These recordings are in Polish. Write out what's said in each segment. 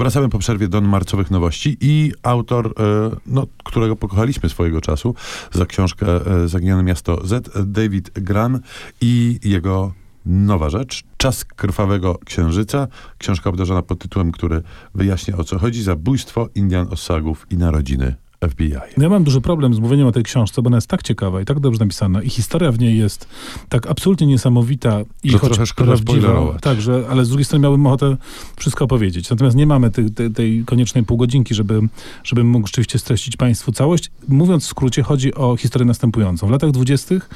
Wracamy po przerwie do marcowych nowości i autor, e, no, którego pokochaliśmy swojego czasu za książkę e, Zaginione Miasto Z, David Gran i jego nowa rzecz, Czas Krwawego Księżyca, książka obdarzona pod tytułem, który wyjaśnia o co chodzi, zabójstwo Indian Osagów i narodziny FBI. No ja mam duży problem z mówieniem o tej książce, bo ona jest tak ciekawa i tak dobrze napisana i historia w niej jest tak absolutnie niesamowita i Że choć trochę szkoda prawdziwa, tak, że, ale z drugiej strony miałbym ochotę wszystko opowiedzieć. Natomiast nie mamy tej, tej, tej koniecznej półgodzinki, żeby, żebym mógł rzeczywiście streścić Państwu całość. Mówiąc w skrócie, chodzi o historię następującą. W latach dwudziestych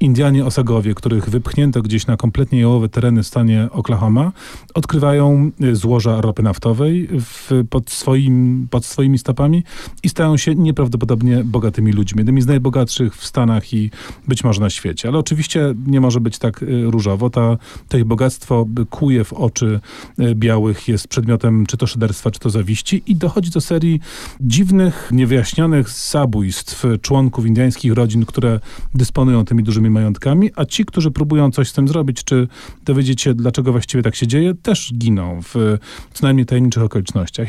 Indianie Osagowie, których wypchnięto gdzieś na kompletnie jałowe tereny w stanie Oklahoma, odkrywają y, złoża ropy naftowej w, pod, swoim, pod swoimi stopami i stają się nieprawdopodobnie bogatymi ludźmi. Jednymi z najbogatszych w Stanach i być może na świecie. Ale oczywiście nie może być tak y, różowo. Ta, to ich bogactwo kuje w oczy y, białych, jest przedmiotem czy to szyderstwa, czy to zawiści i dochodzi do serii dziwnych, niewyjaśnionych zabójstw członków indyjskich rodzin, które dysponują tymi dużymi majątkami, a ci, którzy próbują coś z tym zrobić, czy dowiedzieć się, dlaczego właściwie tak się dzieje, też giną w co najmniej tajemniczych okolicznościach.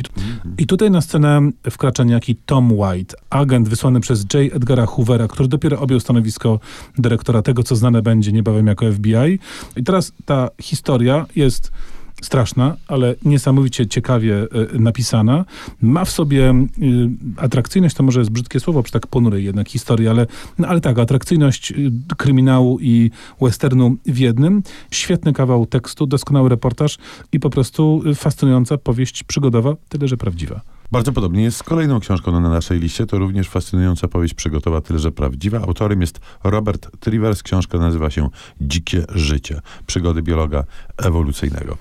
I tutaj na scenę wkracza niejaki Tom White, agent wysłany przez J. Edgara Hoovera, który dopiero objął stanowisko dyrektora tego, co znane będzie niebawem jako FBI. I teraz ta historia jest straszna, ale niesamowicie ciekawie y, napisana. Ma w sobie y, atrakcyjność, to może jest brzydkie słowo przy tak ponurej jednak historii, ale, no, ale tak, atrakcyjność y, kryminału i westernu w jednym. Świetny kawał tekstu, doskonały reportaż i po prostu fascynująca powieść przygodowa, tyle że prawdziwa. Bardzo podobnie jest z kolejną książką na naszej liście. To również fascynująca powieść przygotowa, tyle że prawdziwa. Autorem jest Robert Trivers. Książka nazywa się Dzikie życie. Przygody biologa ewolucyjnego.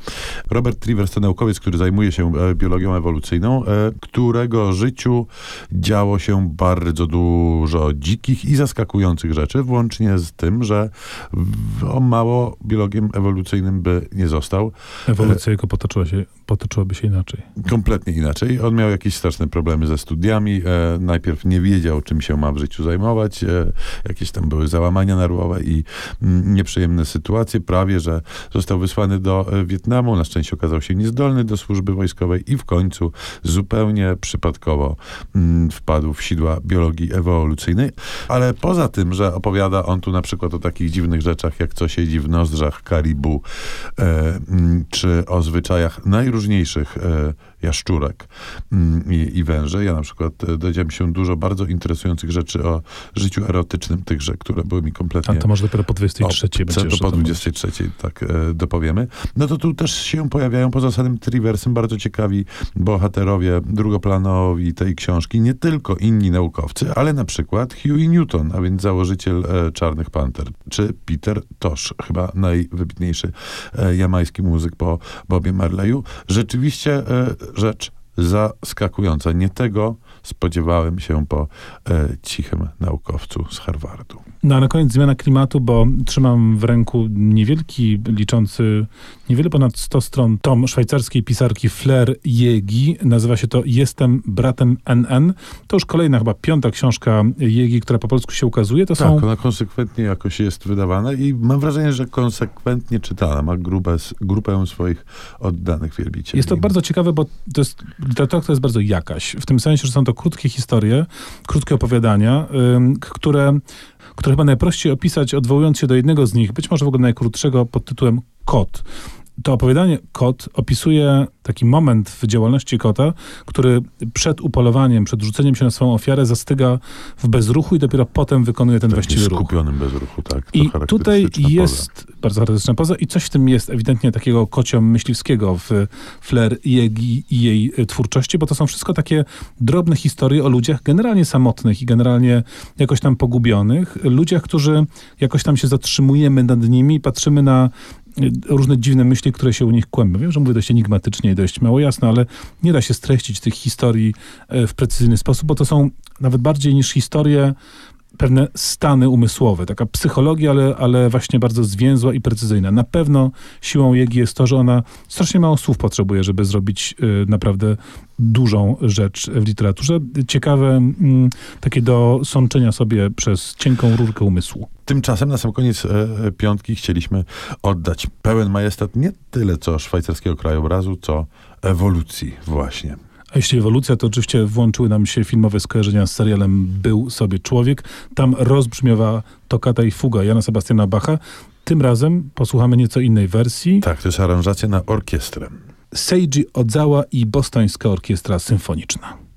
Robert Trivers to naukowiec, który zajmuje się e, biologią ewolucyjną, e, którego życiu działo się bardzo dużo dzikich i zaskakujących rzeczy, włącznie z tym, że o mało biologiem ewolucyjnym by nie został. Ewolucja jego potoczyła się, potoczyłaby się inaczej. Kompletnie inaczej. On miał jakieś straszne problemy ze studiami. E, najpierw nie wiedział, czym się ma w życiu zajmować. E, jakieś tam były załamania nerwowe i mm, nieprzyjemne sytuacje. Prawie, że został wysłany do e, Wietnamu. Na szczęście okazał się niezdolny do służby wojskowej i w końcu zupełnie przypadkowo mm, wpadł w sidła biologii ewolucyjnej. Ale poza tym, że opowiada on tu na przykład o takich dziwnych rzeczach, jak co siedzi w nozdrzach karibu, e, mm, czy o zwyczajach najróżniejszych e, jaszczurek i, i węże. Ja na przykład e, dowiedziałem się dużo bardzo interesujących rzeczy o życiu erotycznym tychże, które były mi kompletnie... A to może dopiero po 23 O, będzie to po to mówić. 23, tak e, dopowiemy. No to tu też się pojawiają poza samym Triversem bardzo ciekawi bohaterowie drugoplanowi tej książki, nie tylko inni naukowcy, ale na przykład Huey Newton, a więc założyciel e, Czarnych Panter, czy Peter Tosh, chyba najwybitniejszy jamański muzyk po Bobie Marleyu. Rzeczywiście rzecz zaskakująca. Nie tego spodziewałem się po e, cichym naukowcu z Harvardu. No a na koniec zmiana klimatu, bo trzymam w ręku niewielki, liczący niewiele ponad 100 stron tom szwajcarskiej pisarki Flair Jegi. Nazywa się to Jestem bratem NN. To już kolejna chyba piąta książka Jegi, która po polsku się ukazuje. To Tak, są ona konsekwentnie jakoś jest wydawana i mam wrażenie, że konsekwentnie czytana. Ma grupę, grupę swoich oddanych wielbicieli. Jest to bardzo ciekawe, bo to jest literatura, jest bardzo jakaś. W tym sensie, że są to krótkie historie, krótkie opowiadania, które, które chyba najprościej opisać, odwołując się do jednego z nich, być może w ogóle najkrótszego pod tytułem Kot. To opowiadanie Kot opisuje taki moment w działalności kota, który przed upolowaniem, przed rzuceniem się na swoją ofiarę zastyga w bezruchu i dopiero potem wykonuje ten Taki właściwy ruch. skupionym bezruchu, tak. I tutaj charakterystyczna poza. jest bardzo charakterystyczna poza i coś w tym jest ewidentnie takiego kocio-myśliwskiego w Flair i jej y, twórczości, bo to są wszystko takie drobne historie o ludziach generalnie samotnych i generalnie jakoś tam pogubionych. Ludziach, którzy jakoś tam się zatrzymujemy nad nimi patrzymy na różne dziwne myśli, które się u nich kłębią. Wiem, że mówię dość enigmatycznie i dość mało jasno, ale nie da się streścić tych historii e, w precyzyjny sposób, bo to są nawet bardziej niż historie pewne stany umysłowe, taka psychologia, ale, ale właśnie bardzo zwięzła i precyzyjna. Na pewno siłą Jegi jest to, że ona strasznie mało słów potrzebuje, żeby zrobić y, naprawdę dużą rzecz w literaturze. Ciekawe, mm, takie do sączenia sobie przez cienką rurkę umysłu. Tymczasem na sam koniec e, e, piątki chcieliśmy oddać pełen majestat nie tyle co szwajcarskiego krajobrazu, co ewolucji właśnie. A jeśli ewolucja, to oczywiście włączyły nam się filmowe skojarzenia z serialem Był sobie człowiek. Tam rozbrzmiewała Tokata i Fuga Jana Sebastiana Bacha. Tym razem posłuchamy nieco innej wersji. Tak, to jest aranżacja na orkiestrę. Seiji Odzawa i Bostońska Orkiestra Symfoniczna.